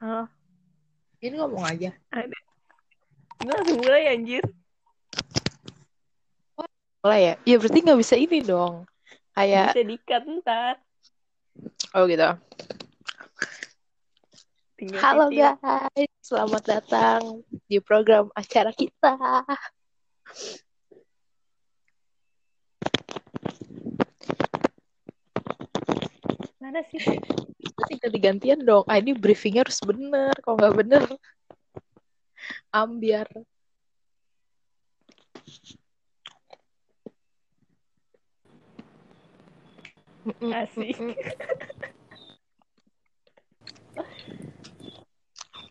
Oh, Ini ngomong aja. ada. Gue langsung mulai anjir. Mulai ya? Ya berarti nggak bisa ini dong. Kayak, Bisa dikat ntar. oh gitu. Tinggal Halo titik. guys, selamat datang di program acara kita. Mana sih? Berarti ganti-gantian dong. Ah, ini briefingnya harus bener. Kalau nggak bener, ambiar. Asik.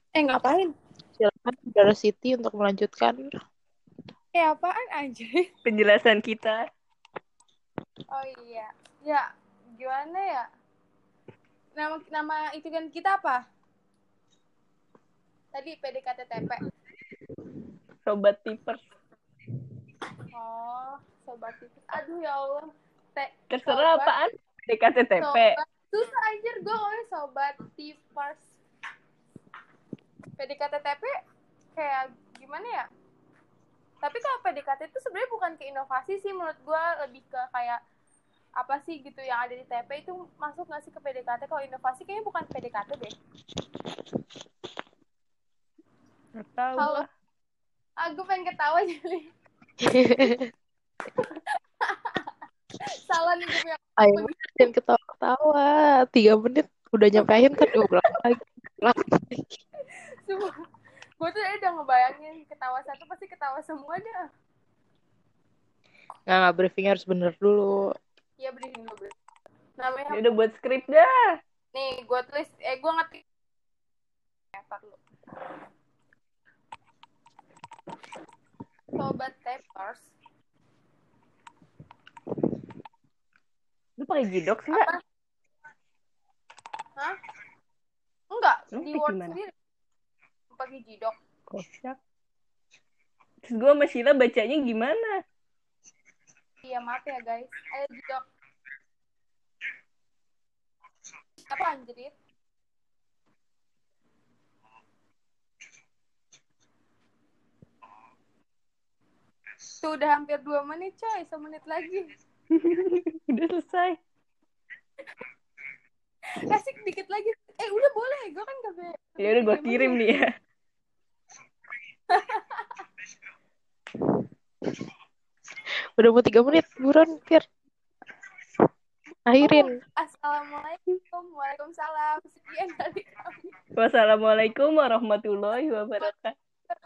Eh ngapain? Silakan Saudara Siti untuk melanjutkan. Eh apaan anjir? Penjelasan kita. Oh iya. Ya, gimana ya? Nama nama itu kan kita apa? Tadi PDKT TP. Sobat tipers. Oh, sobat itu. Aduh ya Allah. Te- Terserah sobat- apaan? DKTTP. Sobat. Susah anjir gue ngomongin sobat tipers. PDKT TP kayak gimana ya? Tapi kalau PDKT itu sebenarnya bukan ke inovasi sih menurut gue lebih ke kayak apa sih gitu yang ada di TP itu masuk nggak sih ke PDKT? Kalau inovasi kayaknya bukan PDKT deh. Tahu. Halo. Ah, gue pengen ketawa jadi salah nih gue punya Ayo, jangan ketawa-ketawa. Tiga menit udah nyampe akhir diulang lagi. Ulang lagi. semua. Gue tuh udah ngebayangin ketawa satu pasti ketawa semua dah. Nggak, nggak, briefingnya harus bener dulu. Iya briefing dulu. Namanya Ya udah buat skrip dah. nih gue tulis eh gue ngetik Ya, dulu. Sobat Tapers Lu pakai jidok sih, apa? Hah? Enggak, Lu di Word gimana? sendiri. Pakai jidok. Kocak. Terus gue sama Sheila bacanya gimana? Iya maaf ya guys. Ayo jidok. Apa anjrit? Tuh udah hampir dua menit coy, semenit lagi. udah selesai. Kasih dikit lagi. Eh udah boleh, gue kan gak Ya udah gue kirim nih ya. Udah mau tiga menit, buruan, Fir. Akhirin. Assalamualaikum, waalaikumsalam. Sekian dari kami. Wassalamualaikum warahmatullahi wabarakatuh.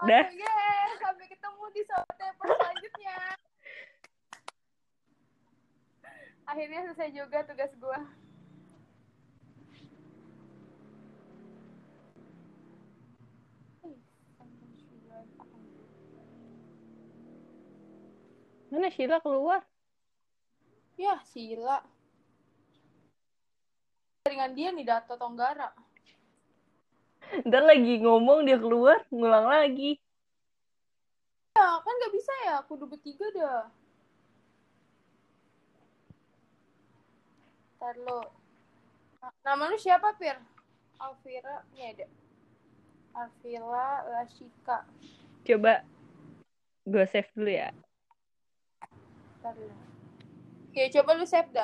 Dah. Yes, sampai ketemu di Sobat Tapers selanjutnya. Akhirnya selesai juga tugas gue. Mana Sheila keluar? Ya, Sila. Dengan dia nih Dato Tonggara. Ntar lagi ngomong dia keluar, ngulang lagi. Ya, kan gak bisa ya. Kudu bertiga dah. Ntar lo. Na- Nama lu siapa, Pir? Alvira. Ini ada. Alvila Lashika. Coba gue save dulu ya. Ntar dulu. Ya, coba lu save dah.